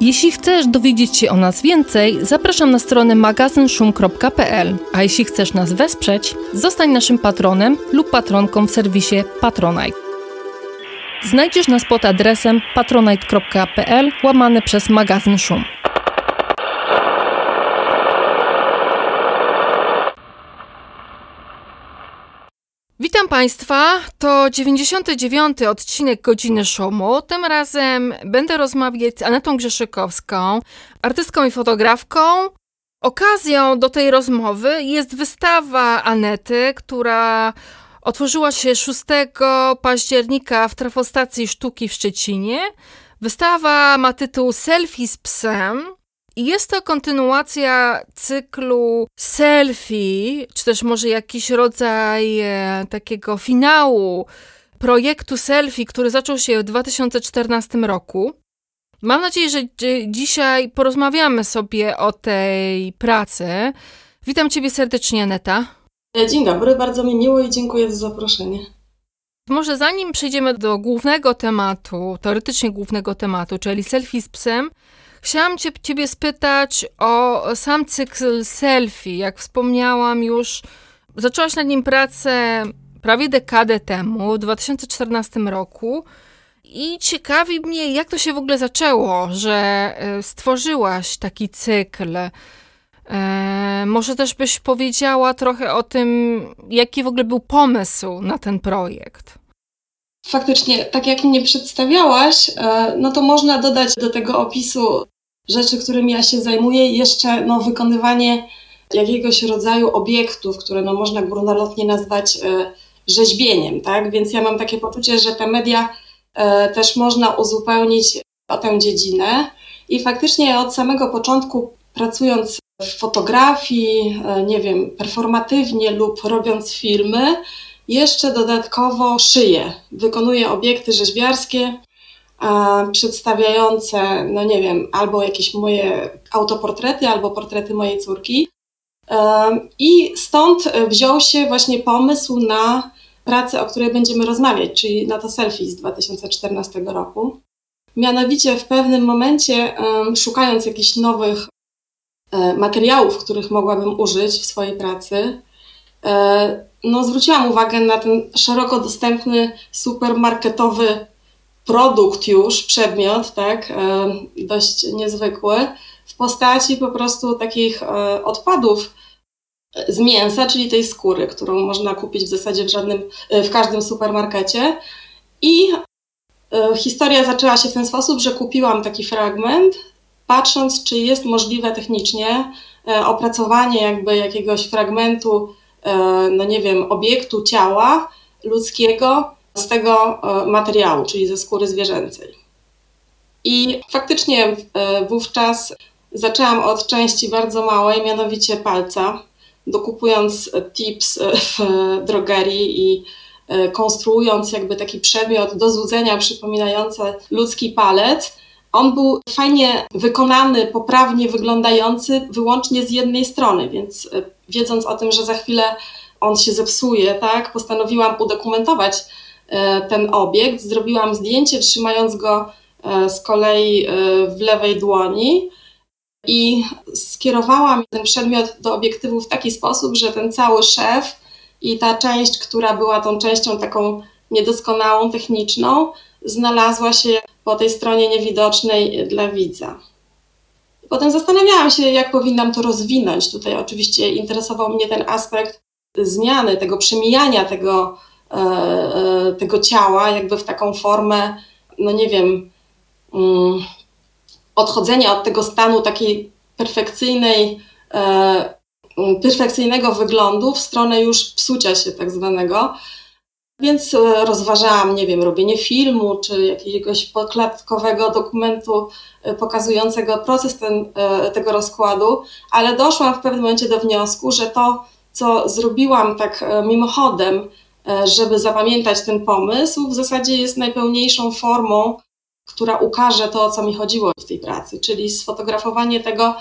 Jeśli chcesz dowiedzieć się o nas więcej, zapraszam na stronę magazynszum.pl, a jeśli chcesz nas wesprzeć, zostań naszym patronem lub patronką w serwisie Patronite. Znajdziesz nas pod adresem patronite.pl łamane przez magazyn Szum. Witam Państwa, to 99. odcinek Godziny Szumu. Tym razem będę rozmawiać z Anetą Grzeszykowską, artystką i fotografką. Okazją do tej rozmowy jest wystawa Anety, która otworzyła się 6 października w Trafostacji Sztuki w Szczecinie. Wystawa ma tytuł Selfie z psem. I jest to kontynuacja cyklu selfie, czy też może jakiś rodzaj e, takiego finału projektu selfie, który zaczął się w 2014 roku. Mam nadzieję, że dzisiaj porozmawiamy sobie o tej pracy. Witam Ciebie serdecznie, Neta. E, dzień dobry, bardzo mi miło i dziękuję za zaproszenie. Może zanim przejdziemy do głównego tematu, teoretycznie głównego tematu, czyli selfie z psem, Chciałam cię, Ciebie spytać o sam cykl selfie. Jak wspomniałam już, zaczęłaś nad nim pracę prawie dekadę temu, w 2014 roku. I ciekawi mnie, jak to się w ogóle zaczęło, że e, stworzyłaś taki cykl. E, może też byś powiedziała trochę o tym, jaki w ogóle był pomysł na ten projekt. Faktycznie, tak jak mnie przedstawiałaś, e, no to można dodać do tego opisu rzeczy, którymi ja się zajmuję, jeszcze no, wykonywanie jakiegoś rodzaju obiektów, które no, można górnolotnie nazwać e, rzeźbieniem, tak? Więc ja mam takie poczucie, że te media e, też można uzupełnić o tę dziedzinę i faktycznie od samego początku pracując w fotografii, nie wiem, performatywnie lub robiąc filmy, jeszcze dodatkowo szyję. Wykonuję obiekty rzeźbiarskie przedstawiające, no nie wiem, albo jakieś moje autoportrety, albo portrety mojej córki. I stąd wziął się właśnie pomysł na pracę, o której będziemy rozmawiać, czyli na to selfie z 2014 roku. Mianowicie w pewnym momencie, szukając jakichś nowych e, materiałów, których mogłabym użyć w swojej pracy, e, no, zwróciłam uwagę na ten szeroko dostępny, supermarketowy produkt już, przedmiot, tak, e, dość niezwykły, w postaci po prostu takich e, odpadów z mięsa, czyli tej skóry, którą można kupić w zasadzie w, żadnym, e, w każdym supermarkecie. I historia zaczęła się w ten sposób, że kupiłam taki fragment, patrząc, czy jest możliwe technicznie opracowanie jakby jakiegoś fragmentu E, no nie wiem, obiektu ciała ludzkiego z tego e, materiału, czyli ze skóry zwierzęcej. I faktycznie e, wówczas zaczęłam od części bardzo małej, mianowicie palca, dokupując tips w drogerii i konstruując jakby taki przedmiot do złudzenia przypominający ludzki palec. On był fajnie wykonany, poprawnie wyglądający wyłącznie z jednej strony, więc wiedząc o tym, że za chwilę on się zepsuje, tak, postanowiłam udokumentować e, ten obiekt. Zrobiłam zdjęcie, trzymając go e, z kolei e, w lewej dłoni i skierowałam ten przedmiot do obiektywu w taki sposób, że ten cały szef i ta część, która była tą częścią taką niedoskonałą, techniczną, znalazła się po tej stronie niewidocznej dla widza. Potem zastanawiałam się, jak powinnam to rozwinąć. Tutaj oczywiście interesował mnie ten aspekt zmiany, tego przemijania tego, e, e, tego ciała, jakby w taką formę, no nie wiem, mm, odchodzenia od tego stanu takiej perfekcyjnej, e, perfekcyjnego wyglądu w stronę już psucia się tak zwanego. Więc e, rozważałam, nie wiem, robienie filmu czy jakiegoś podkładkowego dokumentu e, pokazującego proces ten, e, tego rozkładu, ale doszłam w pewnym momencie do wniosku, że to, co zrobiłam tak mimochodem żeby zapamiętać ten pomysł, w zasadzie jest najpełniejszą formą, która ukaże to, o co mi chodziło w tej pracy, czyli sfotografowanie tego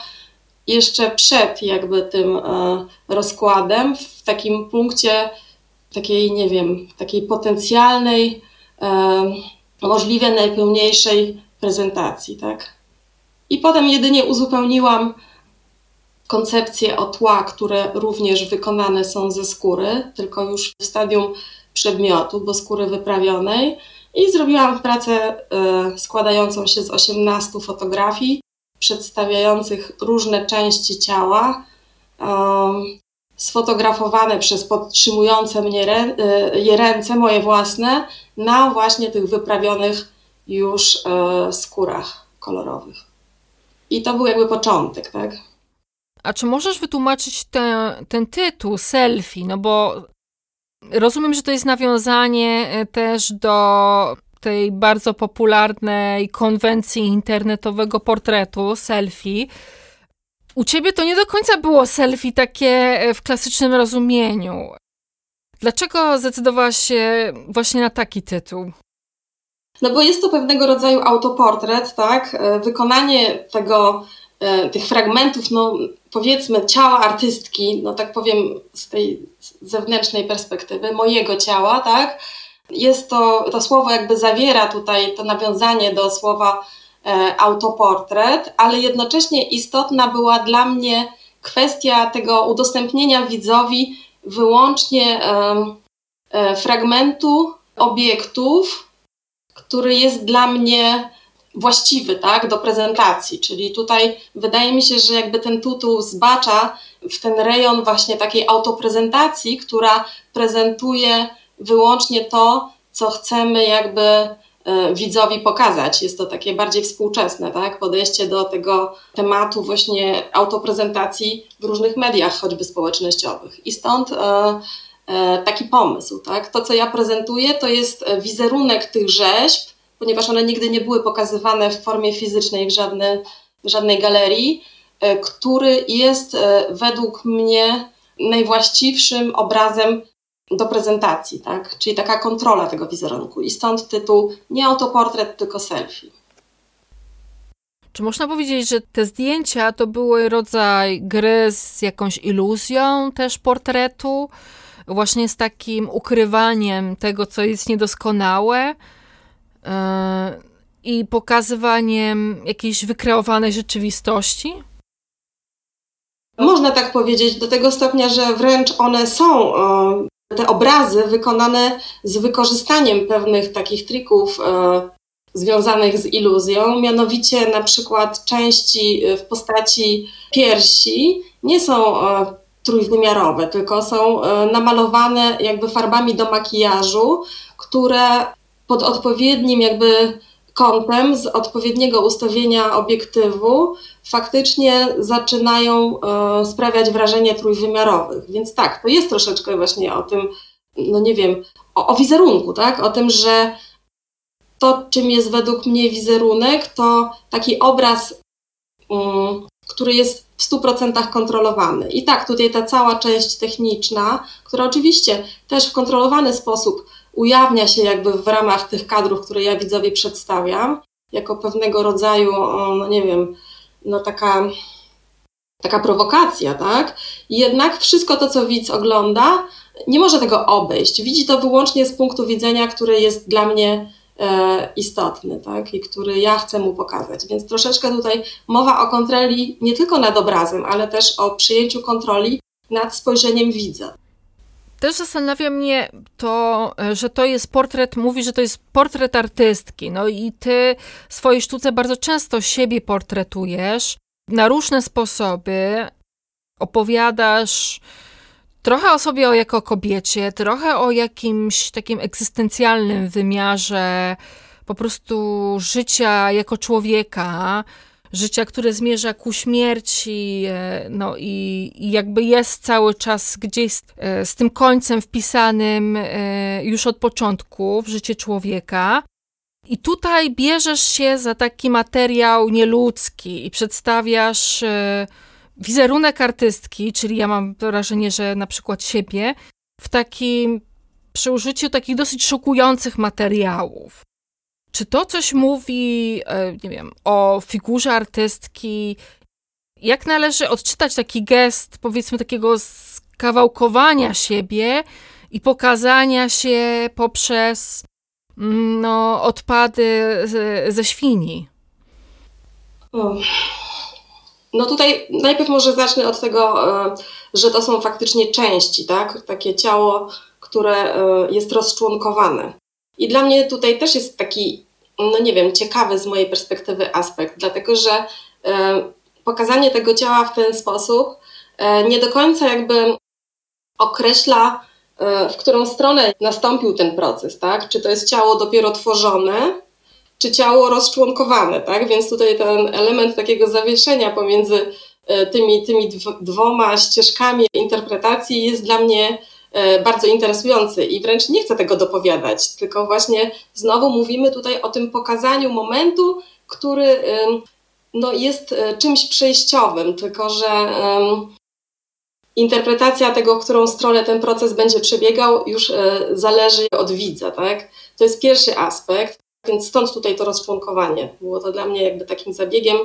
jeszcze przed jakby tym rozkładem, w takim punkcie takiej, nie wiem, takiej potencjalnej, możliwie najpełniejszej prezentacji, tak? I potem jedynie uzupełniłam koncepcje o tła, które również wykonane są ze skóry, tylko już w stadium przedmiotu, bo skóry wyprawionej. I zrobiłam pracę y, składającą się z 18 fotografii przedstawiających różne części ciała, sfotografowane przez podtrzymujące mnie y, je ręce, moje własne, na właśnie tych wyprawionych już skórach kolorowych. I to był jakby początek, tak? A czy możesz wytłumaczyć te, ten tytuł selfie? No bo rozumiem, że to jest nawiązanie e, też do tej bardzo popularnej konwencji internetowego portretu selfie. U ciebie to nie do końca było selfie takie e, w klasycznym rozumieniu. Dlaczego zdecydowałaś się właśnie na taki tytuł? No bo jest to pewnego rodzaju autoportret, tak? E, wykonanie tego, e, tych fragmentów, no powiedzmy ciała artystki, no tak powiem z tej zewnętrznej perspektywy, mojego ciała, tak? Jest to, to słowo jakby zawiera tutaj to nawiązanie do słowa autoportret, ale jednocześnie istotna była dla mnie kwestia tego udostępnienia widzowi wyłącznie e, e, fragmentu obiektów, który jest dla mnie właściwy tak, do prezentacji. Czyli tutaj wydaje mi się, że jakby ten tytuł zbacza w ten rejon właśnie takiej autoprezentacji, która prezentuje wyłącznie to, co chcemy jakby e, widzowi pokazać. Jest to takie bardziej współczesne, tak? Podejście do tego tematu właśnie autoprezentacji w różnych mediach, choćby społecznościowych. I stąd e, E, taki pomysł. Tak? To, co ja prezentuję, to jest wizerunek tych rzeźb, ponieważ one nigdy nie były pokazywane w formie fizycznej w, żadne, w żadnej galerii, e, który jest e, według mnie najwłaściwszym obrazem do prezentacji, tak? czyli taka kontrola tego wizerunku. I stąd tytuł nie autoportret, tylko selfie. Czy można powiedzieć, że te zdjęcia to były rodzaj gry z jakąś iluzją też portretu? właśnie z takim ukrywaniem tego, co jest niedoskonałe yy, i pokazywaniem jakiejś wykreowanej rzeczywistości? Można tak powiedzieć, do tego stopnia, że wręcz one są, te obrazy wykonane z wykorzystaniem pewnych takich trików e, związanych z iluzją, mianowicie na przykład części w postaci piersi nie są trójwymiarowe, tylko są e, namalowane jakby farbami do makijażu, które pod odpowiednim jakby kątem, z odpowiedniego ustawienia obiektywu, faktycznie zaczynają e, sprawiać wrażenie trójwymiarowych. Więc tak, to jest troszeczkę właśnie o tym, no nie wiem, o, o wizerunku, tak? O tym, że to, czym jest według mnie wizerunek, to taki obraz, um, który jest w 100% kontrolowany. I tak, tutaj ta cała część techniczna, która oczywiście też w kontrolowany sposób ujawnia się jakby w ramach tych kadrów, które ja widzowie przedstawiam, jako pewnego rodzaju, no nie wiem, no taka, taka prowokacja, tak? Jednak wszystko to, co widz ogląda, nie może tego obejść. Widzi to wyłącznie z punktu widzenia, który jest dla mnie E, istotny, tak? I który ja chcę mu pokazać. Więc troszeczkę tutaj mowa o kontroli nie tylko nad obrazem, ale też o przyjęciu kontroli nad spojrzeniem widza. Też zastanawia mnie to, że to jest portret, mówi, że to jest portret artystki. No i ty w swojej sztuce bardzo często siebie portretujesz na różne sposoby. Opowiadasz trochę o sobie jako kobiecie, trochę o jakimś takim egzystencjalnym wymiarze po prostu życia jako człowieka, życia, które zmierza ku śmierci, e, no i, i jakby jest cały czas gdzieś z, e, z tym końcem wpisanym e, już od początku w życie człowieka. I tutaj bierzesz się za taki materiał nieludzki i przedstawiasz wizerunek artystki, czyli ja mam wrażenie, że na przykład siebie, w takim przy użyciu takich dosyć szokujących materiałów. Czy to coś mówi, e, nie wiem, o figurze artystki? Jak należy odczytać taki gest, powiedzmy, takiego skawałkowania siebie i pokazania się poprzez mm, no, odpady ze świni? No tutaj najpierw może zacznę od tego, e, że to są faktycznie części, tak? Takie ciało, które e, jest rozczłonkowane. I dla mnie tutaj też jest taki, no nie wiem, ciekawy z mojej perspektywy aspekt, dlatego że e, pokazanie tego ciała w ten sposób nie do końca jakby określa, w którą stronę nastąpił ten proces, tak? Czy to jest ciało dopiero tworzone, czy ciało rozczłonkowane, tak? Więc tutaj ten element takiego zawieszenia pomiędzy e, tymi, tymi dwoma ścieżkami interpretacji jest dla mnie e, bardzo interesujący i wręcz nie chcę tego dopowiadać, tylko właśnie znowu mówimy tutaj o tym pokazaniu momentu, który no, jest e, czymś przejściowym, tylko że interpretacja tego, którą stronę ten proces będzie przebiegał, już zależy od widza. Tak? To jest pierwszy aspekt. Więc stąd tutaj to rozczłonkowanie. Było to dla mnie jakby takim zabiegiem.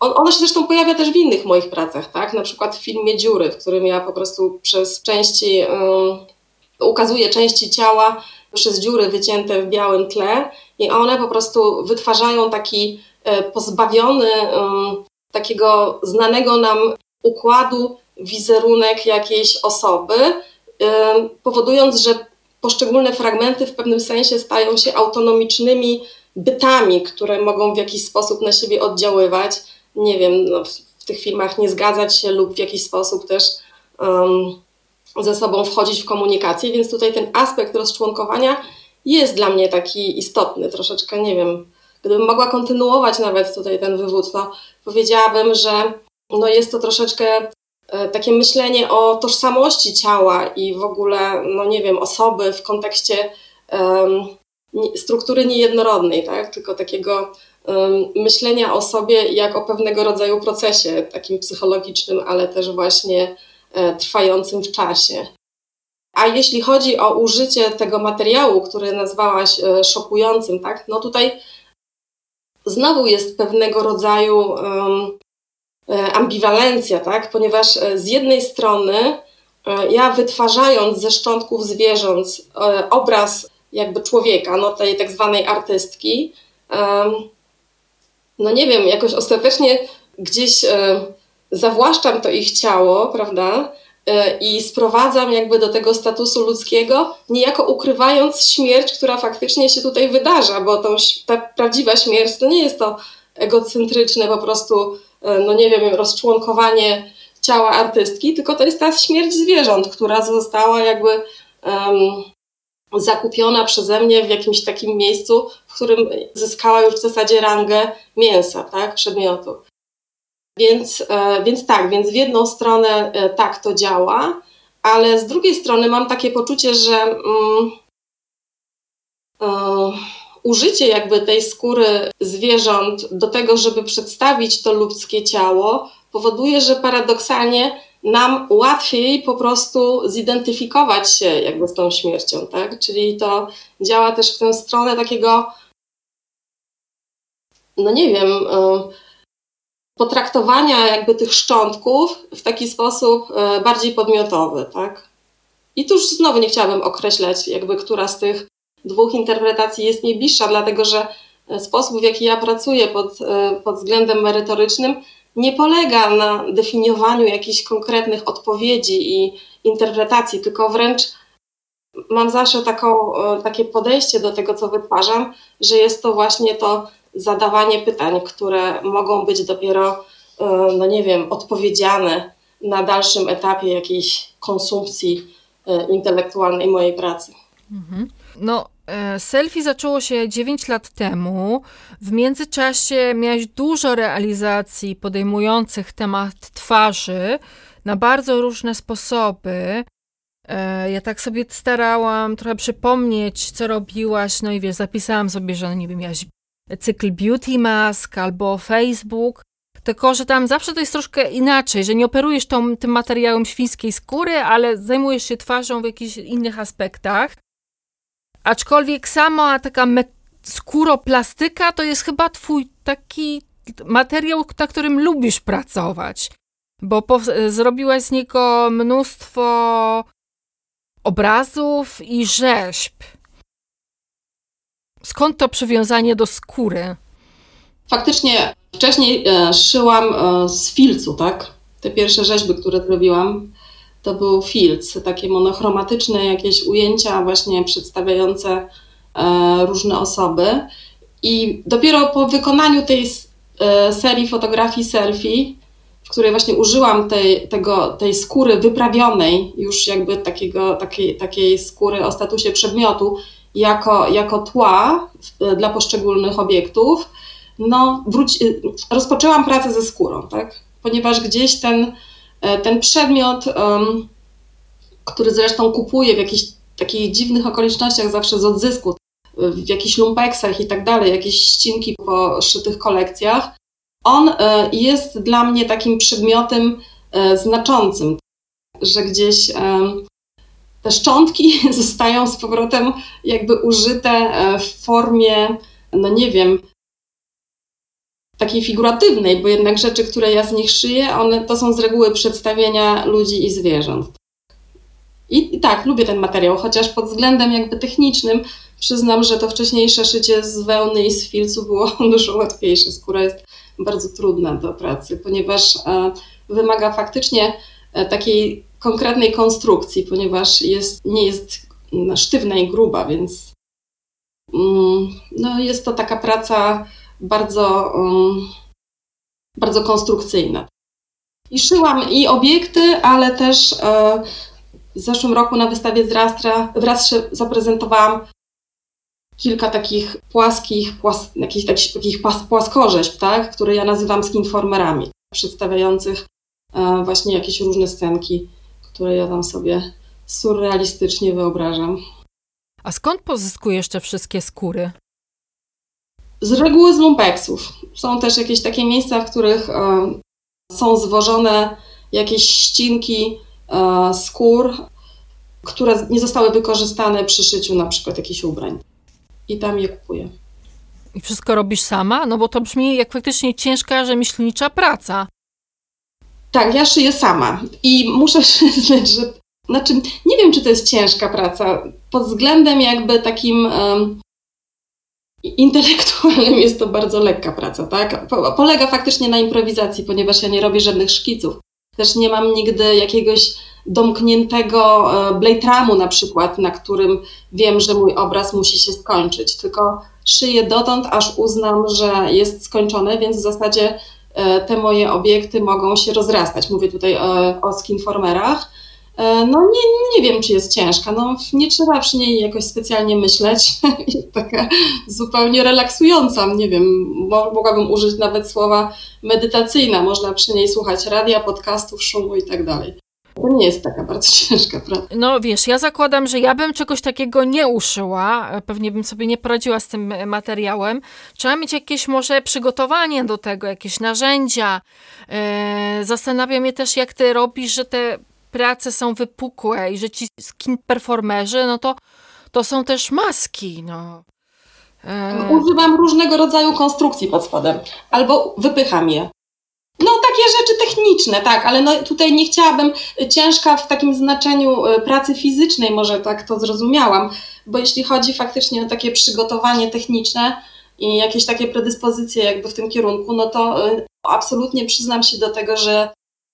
On, ono się zresztą pojawia też w innych moich pracach, tak? Na przykład w filmie Dziury, w którym ja po prostu przez części, um, ukazuję części ciała przez dziury wycięte w białym tle i one po prostu wytwarzają taki e, pozbawiony takiego znanego nam układu wizerunek jakiejś osoby, powodując, że poszczególne fragmenty w pewnym sensie stają się autonomicznymi bytami, które mogą w jakiś sposób na siebie oddziaływać. Nie wiem, no, w, tych filmach nie zgadzać się lub w jakiś sposób też um, ze sobą wchodzić w komunikację, więc tutaj ten aspekt rozczłonkowania jest dla mnie taki istotny. Troszeczkę, nie wiem, gdybym mogła kontynuować nawet tutaj ten wywód, to powiedziałabym, że no jest to troszeczkę E, takie myślenie o tożsamości ciała i w ogóle, no nie wiem, osoby w kontekście um, struktury niejednorodnej, tak? tylko takiego myślenia o sobie jak o pewnego rodzaju procesie, takim psychologicznym, ale też właśnie e, trwającym w czasie. A jeśli chodzi o użycie tego materiału, który nazwałaś e, szokującym, tak? no tutaj znowu jest pewnego rodzaju um, ambiwalencja, tak? ponieważ z jednej strony ja wytwarzając ze szczątków zwierząt obraz jakby człowieka, no tej tak zwanej artystki, no nie wiem, jakoś ostatecznie gdzieś zawłaszczam to ich ciało, prawda? I sprowadzam jakby do tego statusu ludzkiego, niejako ukrywając śmierć, która faktycznie się tutaj wydarza, bo to, ta prawdziwa śmierć to nie jest to egocentryczne po prostu E, no nie wiem, rozczłonkowanie ciała artystki, tylko to jest ta śmierć zwierząt, która została jakby zakupiona przeze mnie w jakimś takim miejscu, w którym zyskała już w zasadzie rangę mięsa, tak, przedmiotu. Więc, e, więc tak, więc w jedną stronę e, tak to działa, ale z drugiej strony mam takie poczucie, że mm, użycie jakby tej skóry zwierząt do tego, żeby przedstawić to ludzkie ciało, powoduje, że paradoksalnie nam łatwiej po prostu zidentyfikować się jakby z tą śmiercią, tak? Czyli to działa też w tę stronę takiego, no nie wiem, y, potraktowania jakby tych szczątków w taki sposób y, bardziej podmiotowy, tak? I tu już znowu nie chciałabym określać jakby, która z tych dwóch interpretacji jest mi bliższa, dlatego że e, sposób, w jaki ja pracuję pod, e, pod względem merytorycznym, nie polega na definiowaniu jakichś konkretnych odpowiedzi i interpretacji, tylko wręcz mam zawsze taką, e, takie podejście do tego, co wytwarzam, że jest to właśnie to zadawanie pytań, które mogą być dopiero, no nie wiem, odpowiedziane na dalszym etapie jakiejś konsumpcji intelektualnej mojej pracy. Mhm. No, e, selfie zaczęło się 9 lat temu. W międzyczasie miałeś dużo realizacji podejmujących temat twarzy na bardzo różne sposoby. E, ja tak sobie starałam trochę przypomnieć, co robiłaś, no i wiesz, zapisałam sobie, że no wiem, miałaś cykl Beauty Mask albo Facebook, tylko że tam zawsze to jest troszkę inaczej, że nie operujesz tą, tym materiałem świńskiej skóry, ale zajmujesz się twarzą w jakichś innych aspektach. Aczkolwiek sama taka skóroplastyka to jest chyba twój taki materiał, na którym lubisz pracować, bo zrobiłaś z niego mnóstwo obrazów i rzeźb. Skąd to przywiązanie do skóry? Faktycznie wcześniej e, szyłam e, z filcu, tak? Te pierwsze rzeźby, które zrobiłam, to był filc, takie monochromatyczne jakieś ujęcia właśnie przedstawiające e, różne osoby. I dopiero po wykonaniu tej serii fotografii selfie, w której właśnie użyłam tej, tego, tej skóry wyprawionej, już jakby takiego, takiej, takiej skóry o statusie przedmiotu, jako, jako tła dla poszczególnych obiektów, no, wróci, rozpoczęłam pracę ze skórą, tak? ponieważ gdzieś ten, e, ten przedmiot, który zresztą kupuję w jakichś takich dziwnych okolicznościach, zawsze z odzysku, w jakichś lumpeksach i tak dalej, jakieś ścinki po szytych kolekcjach, on e, jest dla mnie takim przedmiotem e, znaczącym, że gdzieś te szczątki zostają z powrotem jakby użyte w formie, no nie wiem, takiej figuratywnej, bo jednak rzeczy, które ja z nich szyję, one to są z reguły przedstawienia ludzi i zwierząt. I, tak, lubię ten materiał, chociaż pod względem jakby technicznym przyznam, że to wcześniejsze szycie z wełny i z filcu było dużo łatwiejsze. Skóra jest bardzo trudna do pracy, ponieważ e, wymaga faktycznie e, takiej konkretnej konstrukcji, ponieważ jest, nie jest sztywna i gruba, więc mm, no, jest to taka praca bardzo, um, bardzo konstrukcyjna. I szyłam i obiekty, ale też e, w zeszłym roku na wystawie z Rastra, w zaprezentowałam kilka takich płaskich, płas, jakichś takich, takich płaskorzeźb, tak, które ja nazywam skinformerami, przedstawiających e, właśnie jakieś różne scenki, które ja tam sobie surrealistycznie wyobrażam. A skąd pozyskujesz te wszystkie skóry? Z reguły z lumpeksów. Są też jakieś takie miejsca, w których e, są zwożone jakieś ścinki e, skór, które nie zostały wykorzystane przy szyciu na przykład jakichś ubrań. I tam je kupuję. I wszystko robisz sama? No bo to brzmi jak faktycznie ciężka, rzemieślnicza praca. Tak, ja szyję sama. I muszę przyznać, że znaczy, nie wiem, czy to jest ciężka praca. Pod względem jakby takim um, intelektualnym jest to bardzo lekka praca, tak? Polega faktycznie na improwizacji, ponieważ ja nie robię żadnych szkiców. Też nie mam nigdy jakiegoś domkniętego e, blade na przykład, na którym wiem, że mój obraz musi się skończyć, tylko szyję dotąd, aż uznam, że jest skończone, więc w zasadzie e, te moje obiekty mogą się rozrastać. Mówię tutaj o, o skinformerach E, no nie, nie wiem, czy jest ciężka. No, nie trzeba przy niej jakoś specjalnie myśleć. jest taka zupełnie relaksująca. Nie wiem, mogłabym użyć nawet słowa medytacyjna. Można przy niej słuchać radia, podcastów, szumu i tak dalej. To nie jest taka bardzo ciężka praca. No wiesz, ja zakładam, że ja bym czegoś takiego nie uszyła, pewnie bym sobie nie poradziła z tym materiałem. Trzeba mieć jakieś może przygotowanie do tego, jakieś narzędzia. Zastanawiam się też, jak ty robisz, że te prace są wypukłe i że ci skin performerzy, no to, to są też maski, no. E... Używam różnego rodzaju konstrukcji pod spodem, albo wypycham je. No, takie rzeczy techniczne, tak, ale no, tutaj nie chciałabym ciężka w takim znaczeniu e, pracy fizycznej, może tak to zrozumiałam, bo jeśli chodzi faktycznie o takie przygotowanie techniczne i jakieś takie predyspozycje jakby w tym kierunku, no to e, absolutnie przyznam się do tego, że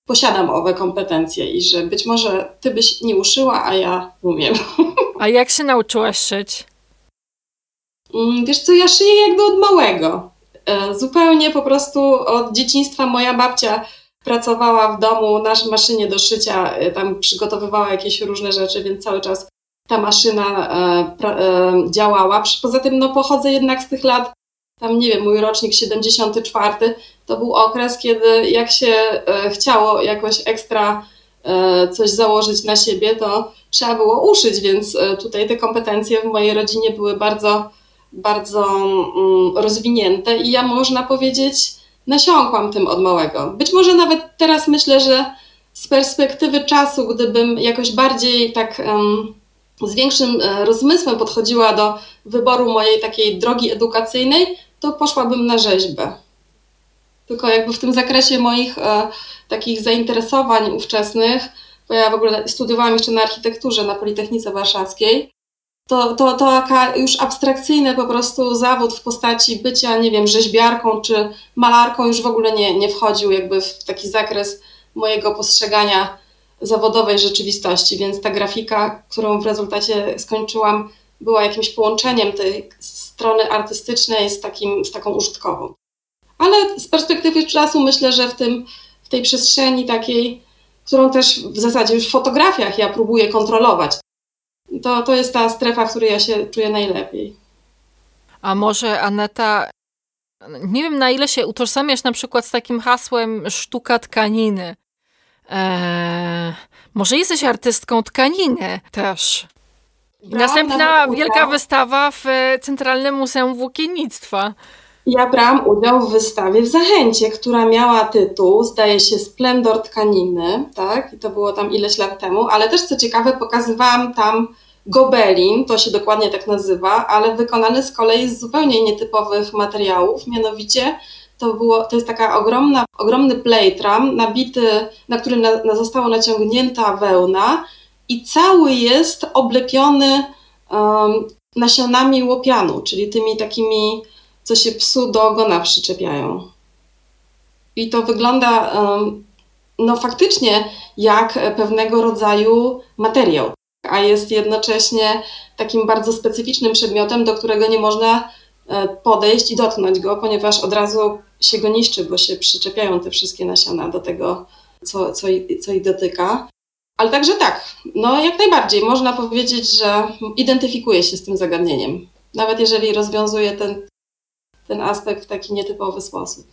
posiadam owe kompetencje i że być może ty byś nie uszyła, a ja umiem. A jak się nauczyłaś szyć? Mm, wiesz co, ja szyję jakby od małego. E, zupełnie po prostu od dzieciństwa moja babcia pracowała w domu na maszynie do szycia, e, tam przygotowywała jakieś różne rzeczy, więc cały czas ta maszyna e, działała. Poza tym no, pochodzę jednak z tych lat tam nie wiem, mój rocznik 74, to był okres, kiedy jak się e, chciało jakoś ekstra e, coś założyć na siebie, to trzeba było uszyć, więc e, tutaj te kompetencje w mojej rodzinie były bardzo, bardzo mm, rozwinięte i ja można powiedzieć, nasiąkłam tym od małego. Być może nawet teraz myślę, że z perspektywy czasu, gdybym jakoś bardziej tak z większym rozmysłem podchodziła do wyboru mojej takiej drogi edukacyjnej, to poszłabym na rzeźbę. Tylko jakby w tym zakresie moich e, takich zainteresowań ówczesnych, bo ja w ogóle studiowałam jeszcze na architekturze na Politechnice Warszawskiej, to, to, to już abstrakcyjny po prostu zawód w postaci bycia, nie wiem, rzeźbiarką czy malarką już w ogóle nie, nie wchodził jakby w taki zakres mojego postrzegania zawodowej rzeczywistości, więc ta grafika, którą w rezultacie skończyłam, była jakimś połączeniem tej strony artystycznej z, takim, z taką użytkową. Ale z perspektywy czasu myślę, że w, tym, w tej przestrzeni takiej, którą też w zasadzie już w fotografiach ja próbuję kontrolować, to, to jest ta strefa, w której ja się czuję najlepiej. A może Aneta, nie wiem na ile się utożsamiasz na przykład z takim hasłem sztuka tkaniny. Eee, może jesteś artystką tkaniny też. Następna wielka wystawa w Centralnym Muzeum Włókiennictwa. Ja brałam udział w wystawie w Zachęcie, która miała tytuł, zdaje się, Splendor tkaniny, tak? I to było tam ileś lat temu, ale też co ciekawe, pokazywałam tam gobelin, to się dokładnie tak nazywa, ale wykonany z kolei z zupełnie nietypowych materiałów, mianowicie to, było, to jest taka ogromna, ogromny playtram nabity, na którym na, na została naciągnięta wełna i cały jest oblepiony um, nasionami łopianu, czyli tymi takimi, co się psu do ogona przyczepiają. I to wygląda um, no faktycznie jak pewnego rodzaju materiał, a jest jednocześnie takim bardzo specyficznym przedmiotem, do którego nie można e, podejść i dotknąć go, ponieważ od razu się go niszczy, bo się przyczepiają te wszystkie nasiona do tego, co, co, co ich dotyka. Ale także tak, no jak najbardziej można powiedzieć, że identyfikuje się z tym zagadnieniem, nawet jeżeli rozwiązuje ten, ten aspekt w taki nietypowy sposób.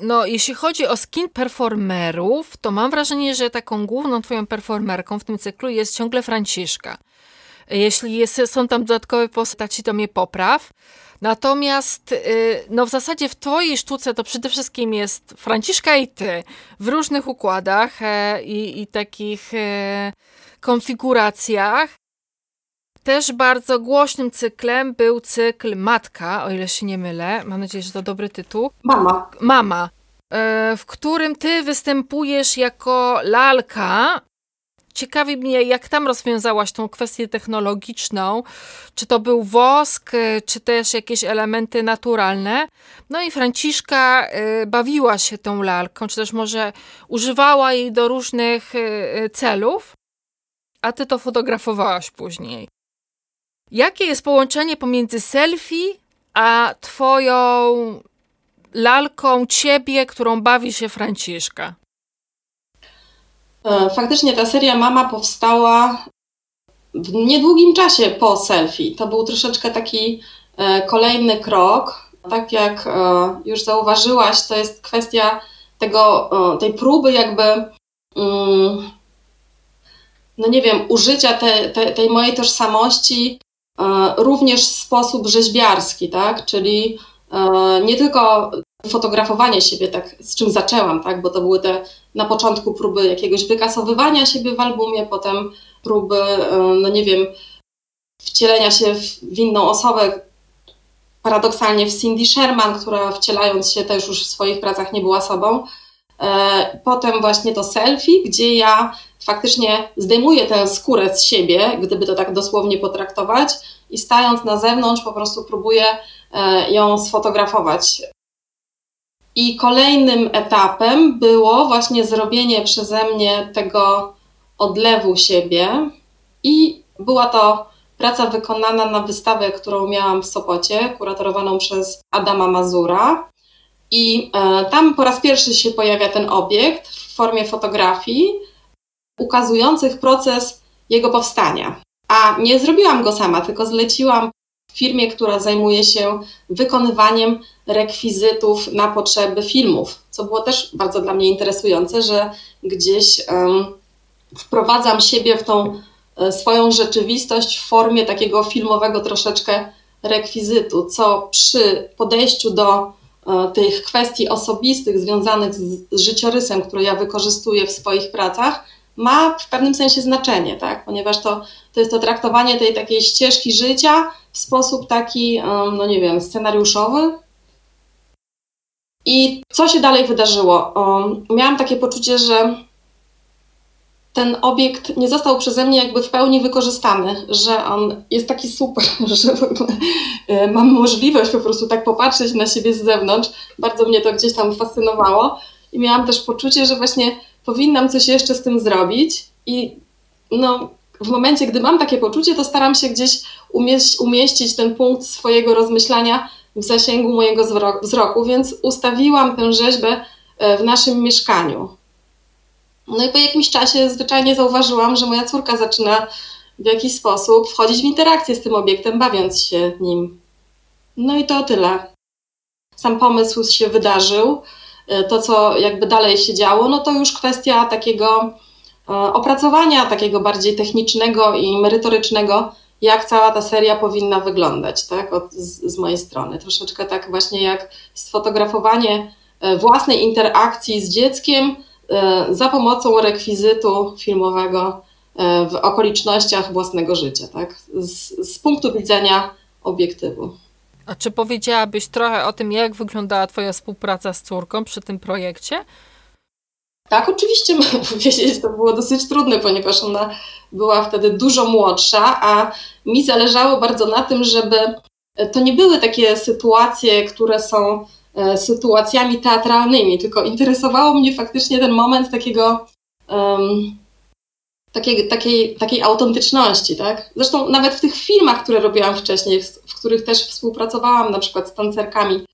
No, jeśli chodzi o skin performerów, to mam wrażenie, że taką główną twoją performerką w tym cyklu jest ciągle Franciszka. Jeśli jest, są tam dodatkowe postaci, to mnie popraw. Natomiast y, no w zasadzie w twojej sztuce to przede wszystkim jest Franciszka i ty w różnych układach e, i, i takich e, konfiguracjach. Też bardzo głośnym cyklem był cykl Matka, o ile się nie mylę. Mam nadzieję, że to dobry tytuł. Mama. Mama, e, w którym ty występujesz jako lalka ciekawi mnie, jak tam rozwiązałaś tą kwestię technologiczną. Czy to był wosk, y, czy też jakieś elementy naturalne. No i Franciszka y, bawiła się tą lalką, czy też może używała jej do różnych y, celów, a ty to fotografowałaś później. Jakie jest połączenie pomiędzy selfie a twoją lalką ciebie, którą bawi się Franciszka? E, faktycznie ta seria Mama powstała w niedługim czasie po selfie. To był troszeczkę taki e, kolejny krok. Tak jak e, już zauważyłaś, to jest kwestia tego, tej próby jakby mm, no nie wiem, użycia te, te, tej mojej tożsamości również w sposób rzeźbiarski, tak? Czyli nie tylko fotografowanie siebie, tak, z czym zaczęłam, tak, bo to były te na początku próby jakiegoś wykasowywania siebie w albumie, potem próby, e, no nie wiem, wcielenia się w inną osobę, paradoksalnie w Cindy Sherman, która wcielając się też już w swoich pracach nie była sobą. E, potem właśnie to selfie, gdzie ja faktycznie zdejmuję tę skórę z siebie, gdyby to tak dosłownie potraktować, i stając na zewnątrz po prostu próbuję e, ją sfotografować. I kolejnym etapem było właśnie zrobienie przeze mnie tego odlewu siebie i była to praca wykonana na wystawę, którą miałam w Sopocie, kuratorowaną przez Adama Mazura. I e, tam po raz pierwszy się pojawia ten obiekt w formie fotografii ukazujących proces jego powstania. A nie zrobiłam go sama, tylko zleciłam firmie, która zajmuje się wykonywaniem rekwizytów na potrzeby filmów, co było też bardzo dla mnie interesujące, że gdzieś wprowadzam siebie w tą e, swoją rzeczywistość w formie takiego filmowego troszeczkę rekwizytu, co przy podejściu do e, tych kwestii osobistych związanych z życiorysem, które ja wykorzystuję w swoich pracach, ma w pewnym sensie znaczenie, tak? ponieważ to, to jest to traktowanie tej takiej ścieżki życia w sposób taki, no nie wiem, scenariuszowy. I co się dalej wydarzyło? Miałam takie poczucie, że ten obiekt nie został przeze mnie jakby w pełni wykorzystany, że on jest taki super, że e, mam możliwość po prostu tak popatrzeć na siebie z zewnątrz. Bardzo mnie to gdzieś tam fascynowało i miałam też poczucie, że właśnie powinnam coś jeszcze z tym zrobić i no, w momencie, gdy mam takie poczucie, to staram się gdzieś umieść, umieścić ten punkt swojego rozmyślania w zasięgu mojego wzroku, więc ustawiłam tę rzeźbę e, w naszym mieszkaniu. No i po jakimś czasie zwyczajnie zauważyłam, że moja córka zaczyna w jakiś sposób wchodzić w interakcję z tym obiektem, bawiąc się nim. No i to tyle. Sam pomysł się wydarzył. E, to, co jakby dalej się działo, no to już kwestia takiego e, opracowania, takiego bardziej technicznego i merytorycznego, jak cała ta seria powinna wyglądać, tak, Od, z, z mojej strony. Troszeczkę tak właśnie jak sfotografowanie e, własnej interakcji z dzieckiem, za pomocą rekwizytu filmowego w okolicznościach własnego życia, tak? Z, z punktu widzenia obiektywu. A czy powiedziałabyś trochę o tym, jak wyglądała Twoja współpraca z córką przy tym projekcie? Tak, oczywiście mogę powiedzieć, to było dosyć trudne, ponieważ ona była wtedy dużo młodsza, a mi zależało bardzo na tym, żeby to nie były takie sytuacje, które są E, sytuacjami teatralnymi, tylko interesowało mnie faktycznie ten moment takiego um, takiej, takiej, takiej autentyczności, tak? Zresztą nawet w tych filmach, które robiłam wcześniej, których też współpracowałam na przykład z tancerkami,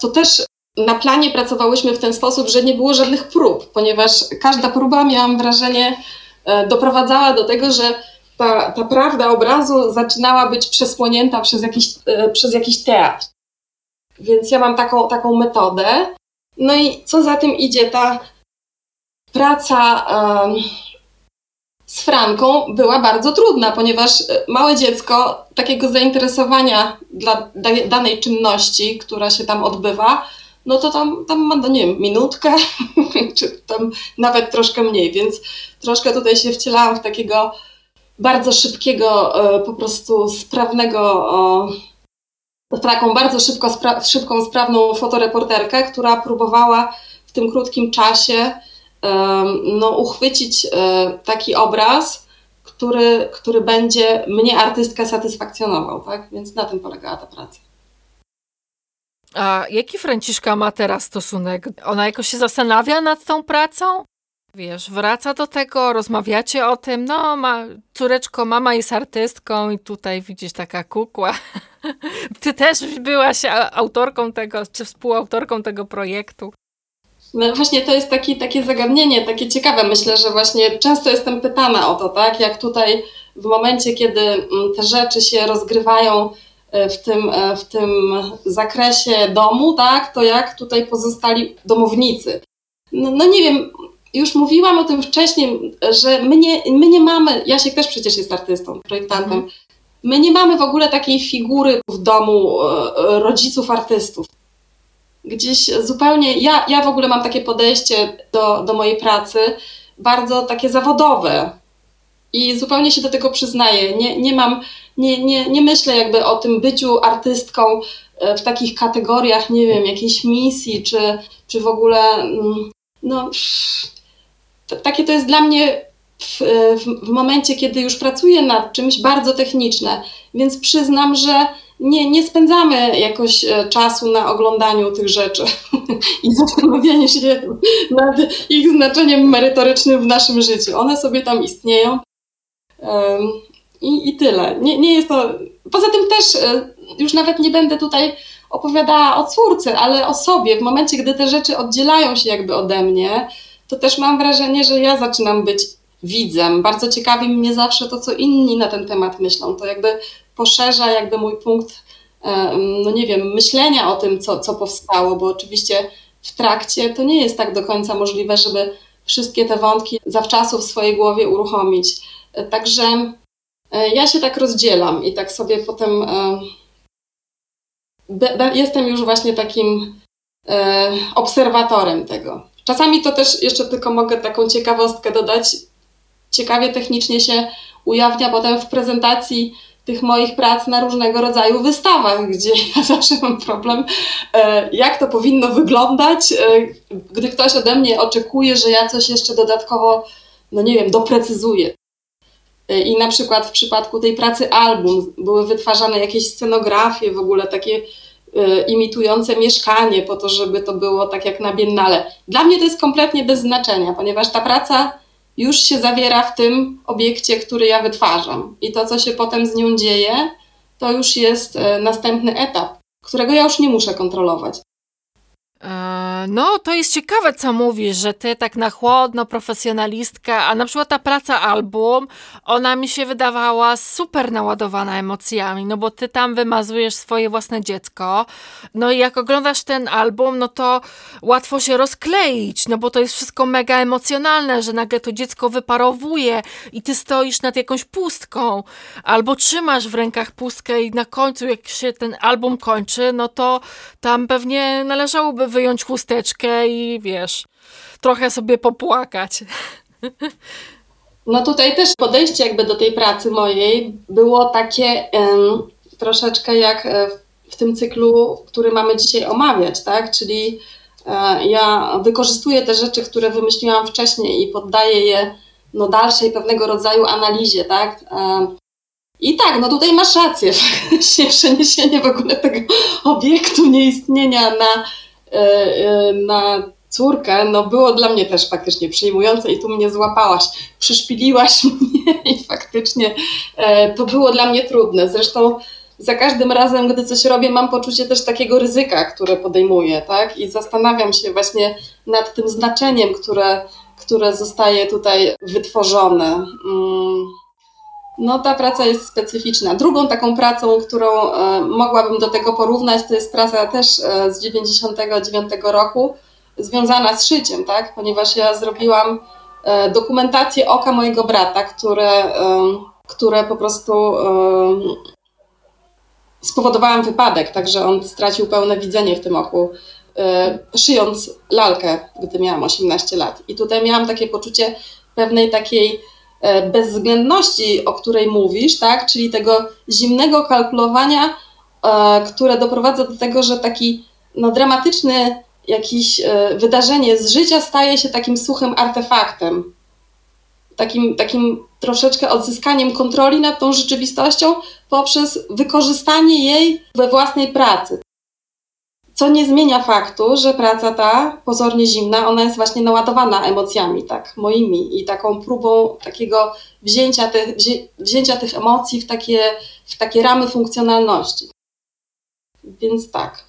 to też na planie pracowałyśmy w ten sposób, że nie było żadnych prób, ponieważ każda próba, miałam wrażenie, e, doprowadzała do tego, że ta, ta prawda obrazu zaczynała być przesłonięta przez jakiś, e, przez jakiś teatr. Więc ja mam taką, taką metodę. No i co za tym idzie, ta praca um, z Franką była bardzo trudna, ponieważ e, małe dziecko takiego zainteresowania dla danej czynności, która się tam odbywa, no to tam, tam ma, no nie wiem, minutkę, czy tam nawet troszkę mniej, więc troszkę tutaj się wcielałam w takiego bardzo szybkiego, e, po prostu sprawnego taką bardzo szybko, szybką, sprawną fotoreporterkę, która próbowała w tym krótkim czasie no, uchwycić e, taki obraz, który, który będzie mnie artystkę satysfakcjonował, tak? Więc na tym polegała ta praca. A jaki Franciszka ma teraz stosunek? Ona jakoś się zastanawia nad tą pracą? Wiesz, wraca do tego, rozmawiacie o tym, no ma, córeczko, mama jest artystką i tutaj widzisz taka kukła. Ty też byłaś autorką tego, czy współautorką tego projektu. No właśnie to jest taki, takie zagadnienie, takie ciekawe. Myślę, że właśnie często jestem pytana o to, tak? Jak tutaj w momencie, kiedy mm, te rzeczy się rozgrywają e, w tym, e, w tym zakresie domu, tak? To jak tutaj pozostali domownicy. No, no nie wiem, już mówiłam o tym wcześniej, że my nie, my nie mamy, Jasiek też przecież jest artystą, projektantem, mhm. my nie mamy w ogóle takiej figury w domu e, rodziców artystów. Gdzieś zupełnie, ja, ja w ogóle mam takie podejście do, do mojej pracy, bardzo takie zawodowe. I zupełnie się do tego przyznaję. Nie, nie mam, nie, nie, nie myślę jakby o tym byciu artystką e, w takich kategoriach, nie wiem, jakiejś misji, czy, czy w ogóle, mm, no, takie to jest dla mnie w, w, w, momencie, kiedy już pracuję nad czymś bardzo techniczne, więc przyznam, że nie, nie spędzamy jakoś e, czasu na oglądaniu tych rzeczy i zastanowieniu się nad ich znaczeniem merytorycznym w naszym życiu. One sobie tam istnieją i, i tyle. Nie, nie jest to. Poza tym też e, już nawet nie będę tutaj opowiadała o córce, ale o sobie. W momencie, gdy te rzeczy oddzielają się jakby ode mnie, to też mam wrażenie, że ja zaczynam być widzem. Bardzo ciekawi mnie zawsze to, co inni na ten temat myślą. To jakby poszerza jakby mój punkt, e, no nie wiem, myślenia o tym, co, co powstało, bo oczywiście w trakcie to nie jest tak do końca możliwe, żeby wszystkie te wątki zawczasu w swojej głowie uruchomić. E, także e, ja się tak rozdzielam i tak sobie potem jestem już właśnie takim obserwatorem tego. Czasami to też jeszcze tylko mogę taką ciekawostkę dodać. ciekawie technicznie się ujawnia potem w prezentacji tych moich prac na różnego rodzaju wystawach, gdzie ja zawsze mam problem, e, jak to powinno wyglądać, e, gdy ktoś ode mnie oczekuje, że ja coś jeszcze dodatkowo, no nie wiem, doprecyzuję. E, I na przykład w przypadku tej pracy album były wytwarzane jakieś scenografie, w ogóle takie imitujące mieszkanie, po to, żeby to było tak jak na biennale. Dla mnie to jest kompletnie bez znaczenia, ponieważ ta praca już się zawiera w tym obiekcie, który ja wytwarzam. I to, co się potem z nią dzieje, to już jest e, następny etap, którego ja już nie muszę kontrolować. E, no, to jest ciekawe, co mówisz, że ty tak na chłodno, profesjonalistka, a na przykład ta praca album, ona mi się wydawała super naładowana emocjami, no bo ty tam wymazujesz swoje własne dziecko, no i jak oglądasz ten album, no to łatwo się rozkleić, no bo to jest wszystko mega emocjonalne, że nagle to dziecko wyparowuje i ty stoisz nad jakąś pustką, albo trzymasz w rękach pustkę i na końcu, jak się ten album kończy, no to tam pewnie należałoby wyjąć chusteczkę i wiesz, trochę sobie popłakać. No tutaj też podejście jakby do tej pracy mojej było takie um, troszeczkę jak e, w tym cyklu, który mamy dzisiaj omawiać, tak? Czyli e, ja wykorzystuję te rzeczy, które wymyśliłam wcześniej i poddaję je no, dalszej pewnego rodzaju analizie, tak? E, I tak, no tutaj masz rację, faktycznie przeniesienie w ogóle tego obiektu nieistnienia na na córkę, no było dla mnie też faktycznie przejmujące i tu mnie złapałaś, przyszpiliłaś mnie i faktycznie e, to było dla mnie trudne. Zresztą za każdym razem, gdy coś robię, mam poczucie też takiego ryzyka, które podejmuję, tak? I zastanawiam się właśnie nad tym znaczeniem, które, które zostaje tutaj wytworzone. Mm. No, ta praca jest specyficzna. Drugą taką pracą, którą e, mogłabym do tego porównać, to jest praca też e, z 99 roku, związana z szyciem, tak? Ponieważ ja zrobiłam e, dokumentację oka mojego brata, które, które po prostu spowodowałam wypadek, także on stracił pełne widzenie w tym oku, szyjąc lalkę, gdy miałam 18 lat. I tutaj miałam takie poczucie pewnej takiej bezwzględności, o której mówisz, tak? czyli tego zimnego kalkulowania, e, które doprowadza do tego, że taki no, dramatyczny jakieś e, wydarzenie z życia staje się takim suchym artefaktem. Takim, takim troszeczkę odzyskaniem kontroli nad tą rzeczywistością poprzez wykorzystanie jej we własnej pracy. Co nie zmienia faktu, że praca ta, pozornie zimna, ona jest właśnie naładowana emocjami, tak, moimi i taką próbą takiego wzięcia tych, wzięcia tych emocji w takie, w takie ramy funkcjonalności. Więc tak.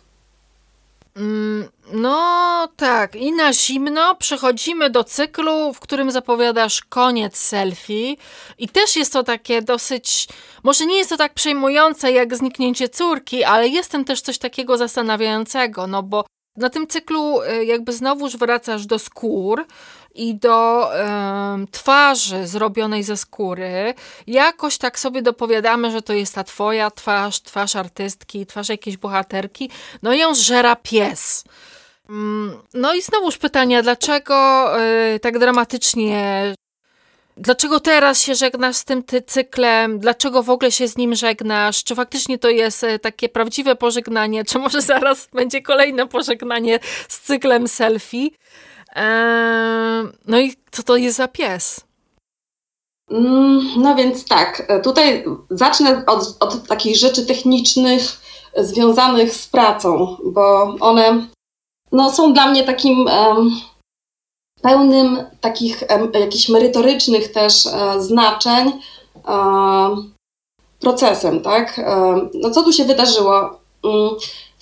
Mm, no tak, i na zimno przechodzimy do cyklu, w którym zapowiadasz koniec selfie. I też jest to takie dosyć, może nie jest to tak przejmujące jak zniknięcie córki, ale jest też coś takiego zastanawiającego, no bo na tym cyklu y, jakby znowuż wracasz do skór i do twarzy zrobionej ze skóry. Jakoś tak sobie dopowiadamy, że to jest ta twoja twarz, twarz artystki, twarz jakiejś bohaterki. No i ją zżera pies. Mm, no i znowuż pytania, dlaczego y, tak dramatycznie Dlaczego teraz się żegnasz z tym ty cyklem? Dlaczego w ogóle się z nim żegnasz? Czy faktycznie to jest e, takie prawdziwe pożegnanie? Czy może zaraz będzie kolejne pożegnanie z cyklem selfie? Eee, no i co to jest za pies? Mm, no więc tak, e, tutaj zacznę od, od takich rzeczy technicznych związanych z pracą, bo one no, są dla mnie takim um, pełnym takich jakichś merytorycznych też um, znaczeń procesem, tak? no co tu się wydarzyło? Mm,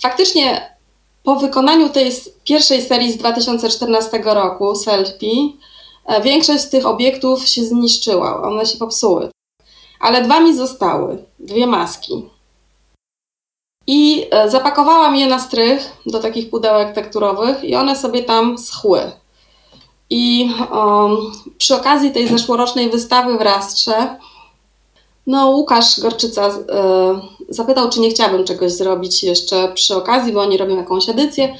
faktycznie po wykonaniu tej pierwszej serii z 2014 roku, Selfie, e, większość z tych obiektów się zniszczyła, one się popsuły. Ale dwa mi zostały, dwie maski. I e, zapakowałam je na strych do takich pudełek tekturowych i one sobie tam schły. I um, przy okazji tej zeszłorocznej wystawy w Rastrze, no Łukasz Gorczyca y, zapytał, czy nie chciałabym czegoś zrobić jeszcze przy okazji, bo oni robią jakąś edycję.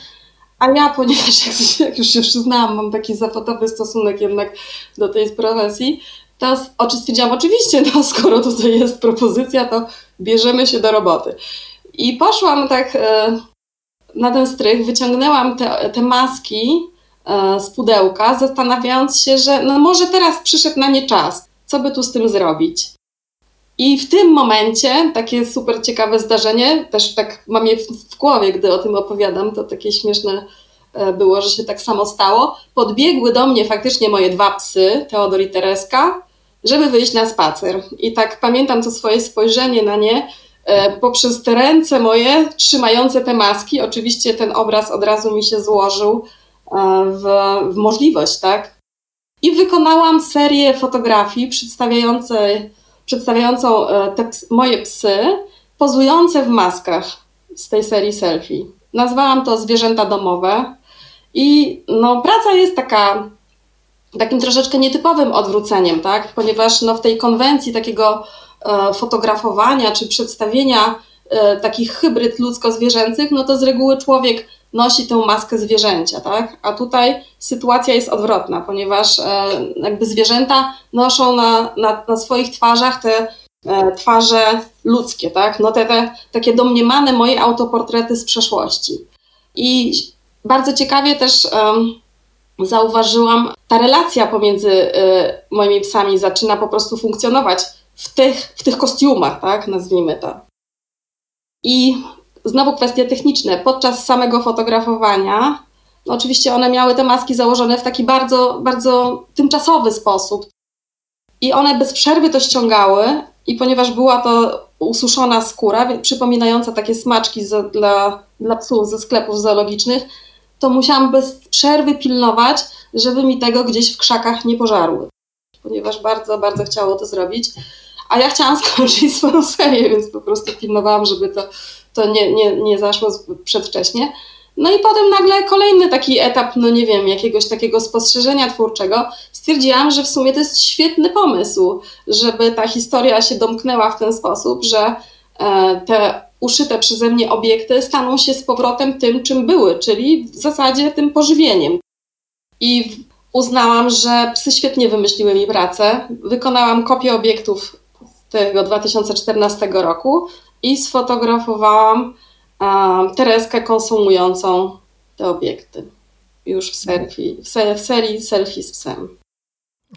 A ja, ponieważ jak, już się przyznałam, mam taki zawodowy stosunek jednak do tej profesji, Teraz oczy stwierdziłam, oczywiście, no skoro tutaj jest propozycja, to bierzemy się do roboty. I poszłam tak e, na ten strych, wyciągnęłam te, te maski z pudełka, zastanawiając się, że no może teraz przyszedł na nie czas, co by tu z tym zrobić. I w tym momencie, takie super ciekawe zdarzenie, też tak mam je w, głowie, gdy o tym opowiadam, to takie śmieszne e, było, że się tak samo stało. Podbiegły do mnie faktycznie moje dwa psy, Teodor i Tereska, żeby wyjść na spacer. I tak pamiętam to swoje spojrzenie na nie e, poprzez te ręce moje trzymające te maski. Oczywiście ten obraz od razu mi się złożył e, w, w możliwość, tak? I wykonałam serię fotografii przedstawiającą e, te moje psy, pozujące w maskach z tej serii selfie. Nazwałam to zwierzęta domowe. I no, praca jest taka takim troszeczkę nietypowym odwróceniem, tak? ponieważ no, w tej konwencji takiego e, fotografowania czy przedstawienia e, takich hybryd ludzko-zwierzęcych, no to z reguły człowiek nosi tę maskę zwierzęcia, tak? A tutaj sytuacja jest odwrotna, ponieważ e, jakby zwierzęta noszą na, na, na swoich twarzach te e, twarze ludzkie, tak? No te, te takie domniemane moje autoportrety z przeszłości. I bardzo ciekawie też zauważyłam, ta relacja pomiędzy y, moimi psami zaczyna po prostu funkcjonować w tych, w tych kostiumach, tak, nazwijmy to. I znowu kwestie techniczne. Podczas samego fotografowania, no oczywiście one miały te maski założone w taki bardzo, bardzo tymczasowy sposób. I one bez przerwy to ściągały, i ponieważ była to ususzona skóra, przypominająca takie smaczki dla, dla psów ze sklepów zoologicznych, to musiałam bez przerwy pilnować, żeby mi tego gdzieś w krzakach nie pożarły. Ponieważ bardzo, bardzo chciało to zrobić. A ja chciałam skończyć swoją serię, więc po prostu pilnowałam, żeby to, to nie, nie, nie zaszło przedwcześnie. No i potem nagle kolejny taki etap, no nie wiem, jakiegoś takiego spostrzeżenia twórczego. Stwierdziłam, że w sumie to jest świetny pomysł, żeby ta historia się domknęła w ten sposób, że e, te uszyte przeze mnie obiekty staną się z powrotem tym, czym były, czyli w zasadzie tym pożywieniem. I uznałam, że psy świetnie wymyśliły mi pracę. Wykonałam kopię obiektów tego 2014 roku i sfotografowałam um, Tereskę konsumującą te obiekty. Już w, selfie, w, se, w serii selfie z psem.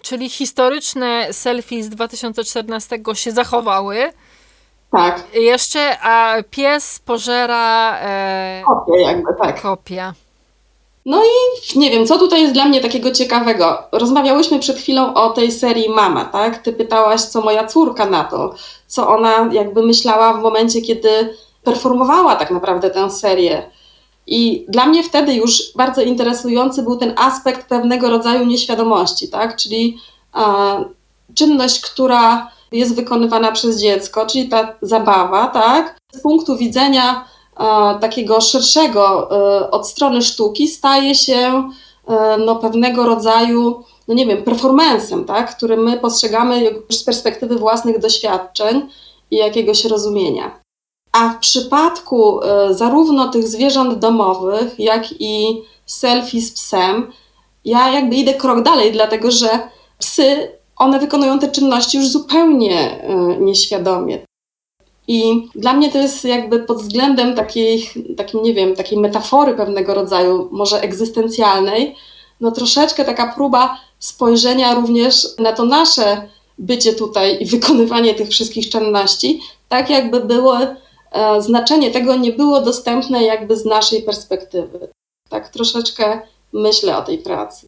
Czyli historyczne selfie z 2014 się zachowały, tak. Jeszcze, a pies pożera... E, kopię jakby, tak. Kopia. No i nie wiem, co tutaj jest dla mnie takiego ciekawego. Rozmawiałyśmy przed chwilą o tej serii Mama, tak? Ty pytałaś, co moja córka na to, co ona jakby myślała w momencie, kiedy performowała tak naprawdę tę serię. I dla mnie wtedy już bardzo interesujący był ten aspekt pewnego rodzaju nieświadomości, tak? Czyli e, czynność, która jest wykonywana przez dziecko, czyli ta zabawa, tak? Z punktu widzenia e, takiego szerszego e, od strony sztuki staje się no, pewnego rodzaju, no nie wiem, performancem, tak? który my postrzegamy z perspektywy własnych doświadczeń i jakiegoś rozumienia. A w przypadku e, zarówno tych zwierząt domowych, jak i selfie z psem, ja jakby idę krok dalej, dlatego że psy one wykonują te czynności już zupełnie e, nieświadomie. I dla mnie to jest jakby pod względem takiej, takim, nie wiem, takiej metafory pewnego rodzaju, może egzystencjalnej, no troszeczkę taka próba spojrzenia również na to nasze bycie tutaj i wykonywanie tych wszystkich czynności, tak jakby było, e, znaczenie tego nie było dostępne jakby z naszej perspektywy. Tak troszeczkę myślę o tej pracy.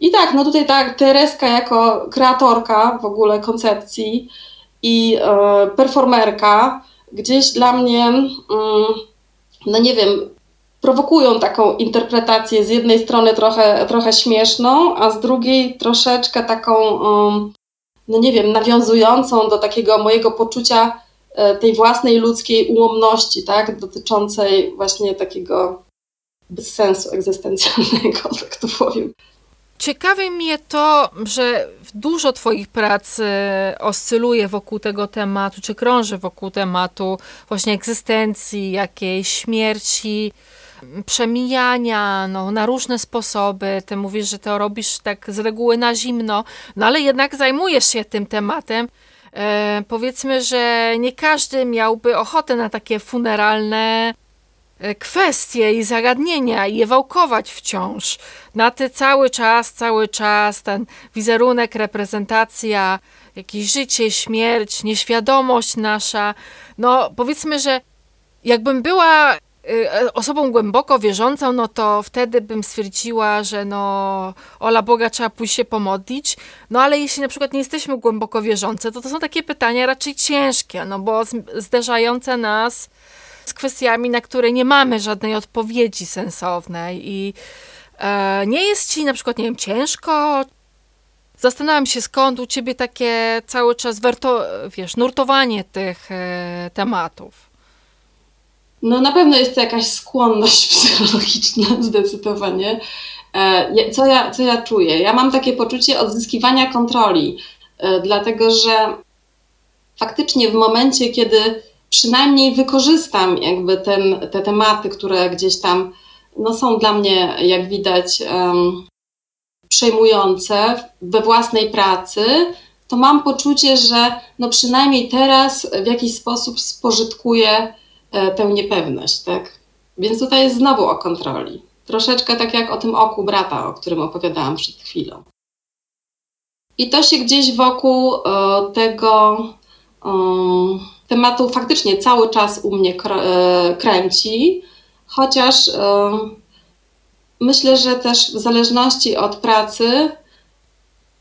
I tak, no tutaj tak, Tereska jako kreatorka w ogóle koncepcji i e, performerka gdzieś dla mnie, mm, no nie wiem, prowokują taką interpretację z jednej strony trochę, trochę śmieszną, a z drugiej troszeczkę taką, no nie wiem, nawiązującą do takiego mojego poczucia e, tej własnej ludzkiej ułomności, tak, dotyczącej właśnie takiego bezsensu egzystencjalnego, tak to powiem. Ciekawi mnie to, że dużo Twoich prac oscyluje wokół tego tematu, czy krąży wokół tematu właśnie egzystencji, jakiejś śmierci. Przemijania, no, na różne sposoby. Ty mówisz, że to robisz tak z reguły na zimno, no ale jednak zajmujesz się tym tematem. E, powiedzmy, że nie każdy miałby ochotę na takie funeralne e, kwestie i zagadnienia i je wałkować wciąż. Na ty cały czas, cały czas ten wizerunek, reprezentacja, jakieś życie, śmierć, nieświadomość nasza. No powiedzmy, że jakbym była osobą głęboko wierzącą, no to wtedy bym stwierdziła, że no ola Boga trzeba pójść się pomodlić, no ale jeśli na przykład nie jesteśmy głęboko wierzące, to to są takie pytania raczej ciężkie, no bo zderzające nas z kwestiami, na które nie mamy żadnej odpowiedzi sensownej. I e, nie jest ci na przykład, nie wiem, ciężko, Zastanawiam się, skąd u ciebie takie cały czas werto, wiesz, nurtowanie tych e, tematów. No na pewno jest to jakaś skłonność psychologiczna, zdecydowanie. E, co ja, co ja czuję? Ja mam takie poczucie odzyskiwania kontroli, e, dlatego że faktycznie w momencie, kiedy przynajmniej wykorzystam jakby ten, te tematy, które gdzieś tam no, są dla mnie, jak widać, um, przejmujące we własnej pracy, to mam poczucie, że no przynajmniej teraz w jakiś sposób spożytkuję tę niepewność, tak? Więc tutaj jest znowu o kontroli. Troszeczkę tak jak o tym oku brata, o którym opowiadałam przed chwilą. I to się gdzieś wokół e, tego e, tematu faktycznie cały czas u mnie kręci, chociaż myślę, że też w zależności od pracy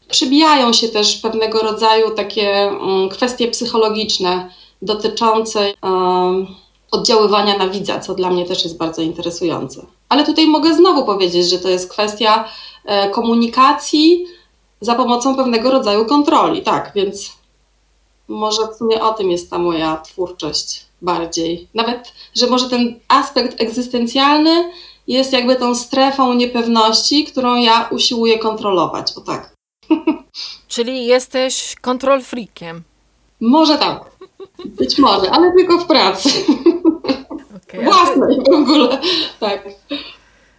przybijają się też pewnego rodzaju takie mm, kwestie psychologiczne dotyczące oddziaływania na widza, co dla mnie też jest bardzo interesujące. Ale tutaj mogę znowu powiedzieć, że to jest kwestia e, komunikacji za pomocą pewnego rodzaju kontroli, tak, więc może w sumie o tym jest ta moja twórczość bardziej. Nawet, że może ten aspekt egzystencjalny jest jakby tą strefą niepewności, którą ja usiłuję kontrolować, o tak. Czyli jesteś kontrol freakiem. Może tak. Być może, ale tylko w pracy. Okay, Własnej w ogóle, tak.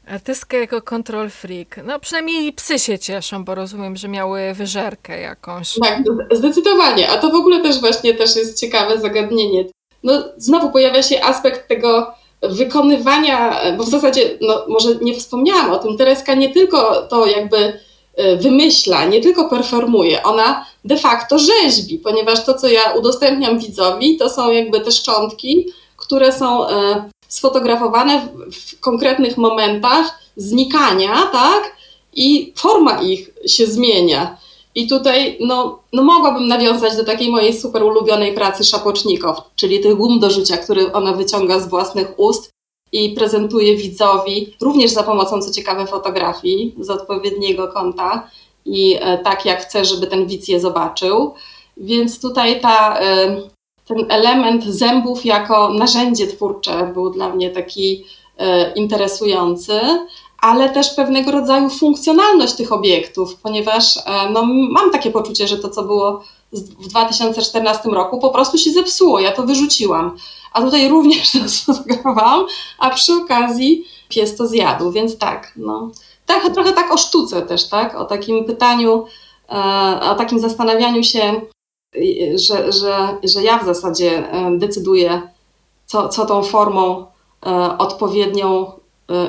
Artystka jako control freak. No przynajmniej psy się cieszą, bo rozumiem, że miały wyżerkę jakąś. Tak, zdecydowanie. A to w ogóle też właśnie też jest ciekawe zagadnienie. No znowu pojawia się aspekt tego wykonywania, bo w zasadzie, no może nie wspomniałam o tym, Tereska nie tylko to jakby e, wymyśla, nie tylko performuje, ona de facto rzeźbi, ponieważ to, co ja udostępniam widzowi, to są jakby te szczątki, które są e, sfotografowane w konkretnych momentach znikania, tak? I forma ich się zmienia. I tutaj no, no mogłabym nawiązać do takiej mojej super ulubionej pracy szapocznikow, czyli tych gum do rzucia, które ona wyciąga z własnych ust i prezentuje widzowi, również za pomocą, co ciekawe, fotografii z odpowiedniego kąta i e, tak, jak chce, żeby ten widz je zobaczył. Więc tutaj ta, e, ten element zębów jako narzędzie twórcze był dla mnie taki e, interesujący, ale też pewnego rodzaju funkcjonalność tych obiektów, ponieważ no, mam takie poczucie, że to, co było w 2014 roku, po prostu się zepsuło. Ja to wyrzuciłam. A tutaj również to sfotografowałam, a przy okazji pies to zjadł, więc tak, no tak, trochę tak o sztuce też, tak? O takim pytaniu, e, o takim zastanawianiu się, że, że, że ja w zasadzie e, decyduję, co, co tą formą e, odpowiednią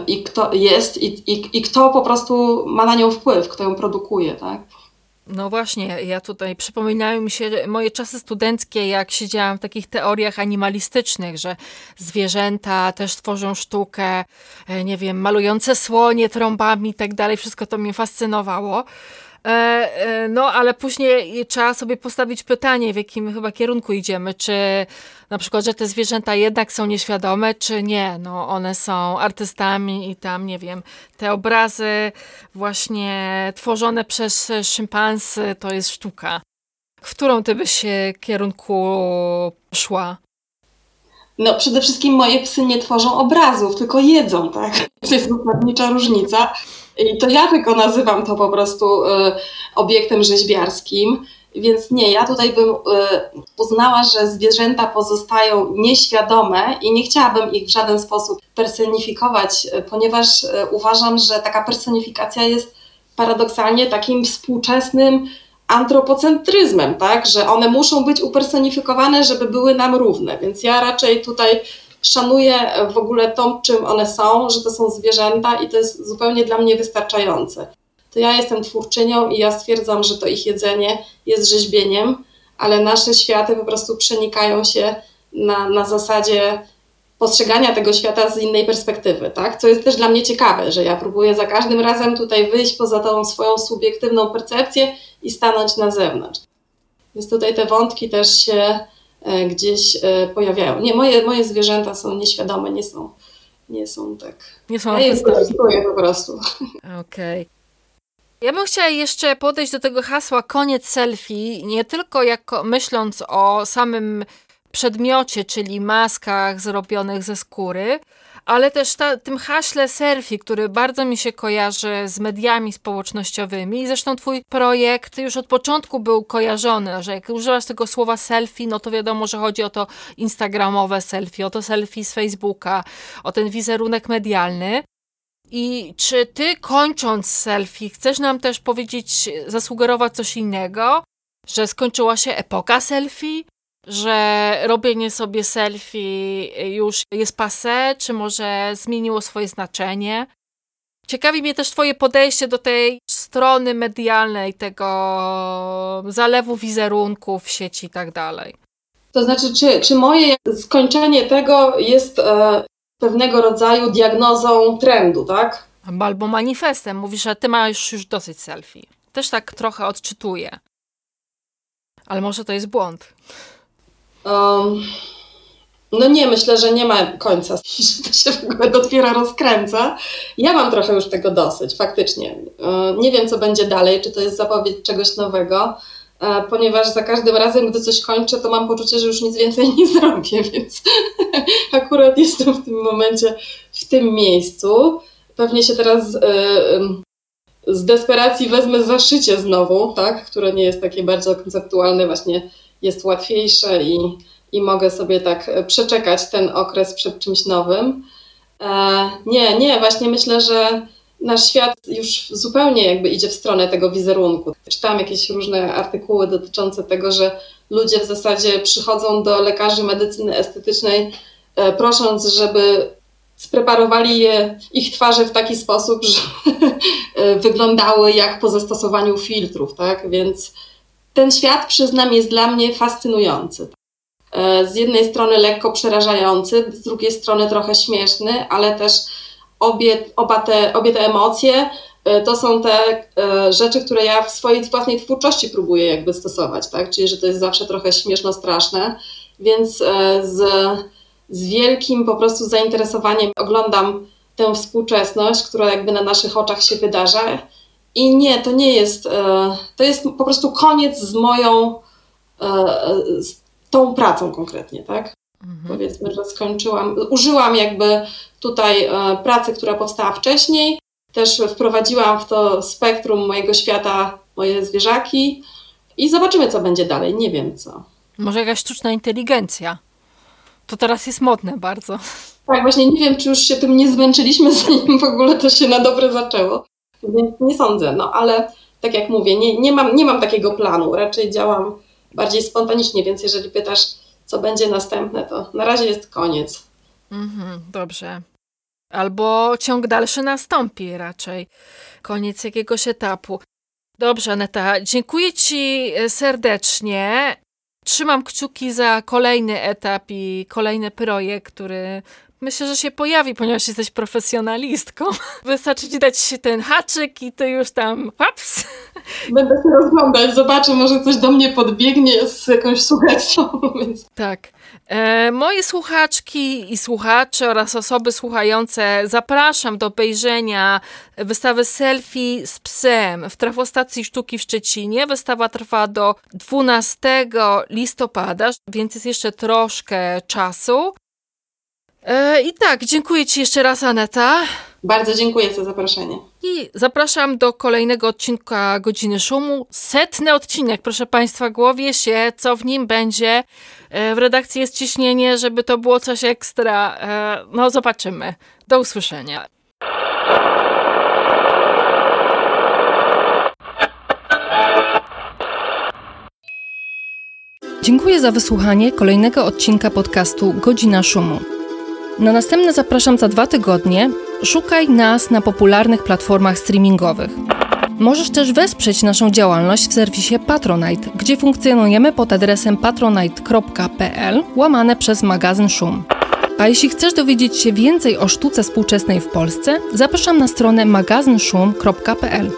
i kto jest i, i, i kto po prostu ma na nią wpływ, kto ją produkuje, tak? No właśnie, ja tutaj przypominają mi się moje czasy studenckie, jak siedziałam w takich teoriach animalistycznych, że zwierzęta też tworzą sztukę, e, nie wiem, malujące słonie trąbami i tak dalej, wszystko to mnie fascynowało. E, e, no, ale później trzeba sobie postawić pytanie, w jakim chyba kierunku idziemy. Czy na przykład, że te zwierzęta jednak są nieświadome, czy nie? No, one są artystami i tam, nie wiem, te obrazy właśnie tworzone przez szympansy to jest sztuka. W którą ty byś kierunku szła? No, przede wszystkim moje psy nie tworzą obrazów, tylko jedzą, tak? To jest zasadnicza różnica. I to ja tylko nazywam to po prostu y, obiektem rzeźbiarskim, Więc nie, ja tutaj bym uznała, że zwierzęta pozostają nieświadome i nie chciałabym ich w żaden sposób personifikować, ponieważ uważam, że taka personifikacja jest paradoksalnie takim współczesnym antropocentryzmem, tak, że one muszą być upersonifikowane, żeby były nam równe. Więc ja raczej tutaj szanuję w ogóle to, czym one są, że to są zwierzęta i to jest zupełnie dla mnie wystarczające. To ja jestem twórczynią i ja stwierdzam, że to ich jedzenie jest rzeźbieniem, ale nasze światy po prostu przenikają się na, na zasadzie postrzegania tego świata z innej perspektywy, tak? Co jest też dla mnie ciekawe, że ja próbuję za każdym razem tutaj wyjść poza tą swoją subiektywną percepcję i stanąć na zewnątrz. Więc tutaj te wątki też się gdzieś e, pojawiają. Nie, moje, moje zwierzęta są nieświadome, nie są, nie są tak. Nie są ja je po prostu. Okej. Okay. Ja bym chciała jeszcze podejść do tego hasła koniec selfie, nie tylko jako myśląc o samym przedmiocie, czyli maskach zrobionych ze skóry, ale też ta, tym haśle selfie, który bardzo mi się kojarzy z mediami społecznościowymi. Zresztą twój projekt już od początku był kojarzony, że jak używasz tego słowa selfie, no to wiadomo, że chodzi o to instagramowe selfie, o to selfie z Facebooka, o ten wizerunek medialny. I czy ty kończąc selfie, chcesz nam też powiedzieć, zasugerować coś innego? Że skończyła się epoka selfie? Że robienie sobie selfie już jest passe, czy może zmieniło swoje znaczenie. Ciekawi mnie też Twoje podejście do tej strony medialnej, tego zalewu wizerunków w sieci i tak dalej. To znaczy, czy, czy moje skończenie tego jest e, pewnego rodzaju diagnozą trendu, tak? Albo manifestem. Mówisz, że Ty masz już dosyć selfie. Też tak trochę odczytuję. Ale może to jest błąd. Um, no nie, myślę, że nie ma końca, że to się w ogóle dopiero rozkręca. Ja mam trochę już tego dosyć, faktycznie. Nie wiem, co będzie dalej, czy to jest zapowiedź czegoś nowego, e, ponieważ za każdym razem, gdy coś kończę, to mam poczucie, że już nic więcej nie zrobię, więc akurat jestem w tym momencie w tym miejscu. Pewnie się teraz e, z desperacji wezmę za szycie znowu, tak? które nie jest takie bardzo konceptualne, właśnie jest łatwiejsze i, i mogę sobie tak e, przeczekać ten okres przed czymś nowym. E, nie, nie, właśnie myślę, że nasz świat już zupełnie jakby idzie w stronę tego wizerunku. Czytałam jakieś różne artykuły dotyczące tego, że ludzie w zasadzie przychodzą do lekarzy medycyny estetycznej e, prosząc, żeby spreparowali je, ich twarze w taki sposób, że wyglądały jak po zastosowaniu filtrów, tak? Więc ten świat, przyznam, jest dla mnie fascynujący. E, z jednej strony lekko przerażający, z drugiej strony trochę śmieszny, ale też obie, oba te, obie te emocje e, to są te e, rzeczy, które ja w swojej własnej twórczości próbuję jakby stosować, tak? Czyli, że to jest zawsze trochę śmieszno-straszne, więc z, z wielkim po prostu zainteresowaniem oglądam tę współczesność, która jakby na naszych oczach się wydarza i nie, to nie jest, e, to jest po prostu koniec z moją, e, z tą pracą konkretnie, tak? Mhm. Powiedzmy, że skończyłam, użyłam jakby tutaj e, pracy, która powstała wcześniej, też wprowadziłam w to spektrum mojego świata moje zwierzaki i zobaczymy, co będzie dalej. Nie wiem co. Może jakaś sztuczna inteligencja. To teraz jest modne bardzo. Tak, właśnie nie wiem, czy już się tym nie zmęczyliśmy, zanim w ogóle to się na dobre zaczęło. Nie sądzę, no ale tak jak mówię, nie, nie, mam, nie mam takiego planu, raczej działam bardziej spontanicznie, więc jeżeli pytasz, co będzie następne, to na razie jest koniec. Mhm, dobrze. Albo ciąg dalszy nastąpi raczej. Koniec jakiegoś etapu. Dobrze, Aneta, dziękuję Ci serdecznie. Trzymam kciuki za kolejny etap i kolejny projekt, który Myślę, że się pojawi, ponieważ jesteś profesjonalistką. Wystarczy ci dać się ten haczyk i ty już tam paps. Będę się rozglądać, zobaczę, może coś do mnie podbiegnie z jakąś sugestią. Tak. E, moje słuchaczki i słuchacze oraz osoby słuchające zapraszam do obejrzenia wystawy selfie z psem w trafostacji sztuki w Szczecinie. Wystawa trwa do 12 listopada, więc jest jeszcze troszkę czasu. E, I tak, dziękuję Ci jeszcze raz, Aneta. Bardzo dziękuję za zaproszenie. I zapraszam do kolejnego odcinka Godziny Szumu. Setny odcinek, proszę Państwa, głowie się, co w nim będzie. E, w redakcji jest ciśnienie, żeby to było coś ekstra. E, no, zobaczymy. Do usłyszenia. Dziękuję za wysłuchanie kolejnego odcinka podcastu Godzina Szumu. Na następne zapraszam za dwa tygodnie. Szukaj nas na popularnych platformach streamingowych. Możesz też wesprzeć naszą działalność w serwisie Patronite, gdzie funkcjonujemy pod adresem patronite.pl łamane przez magazyn Szum. A jeśli chcesz dowiedzieć się więcej o sztuce współczesnej w Polsce, zapraszam na stronę magazynszum.pl.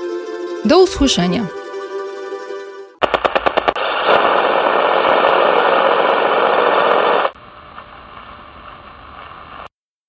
Do usłyszenia!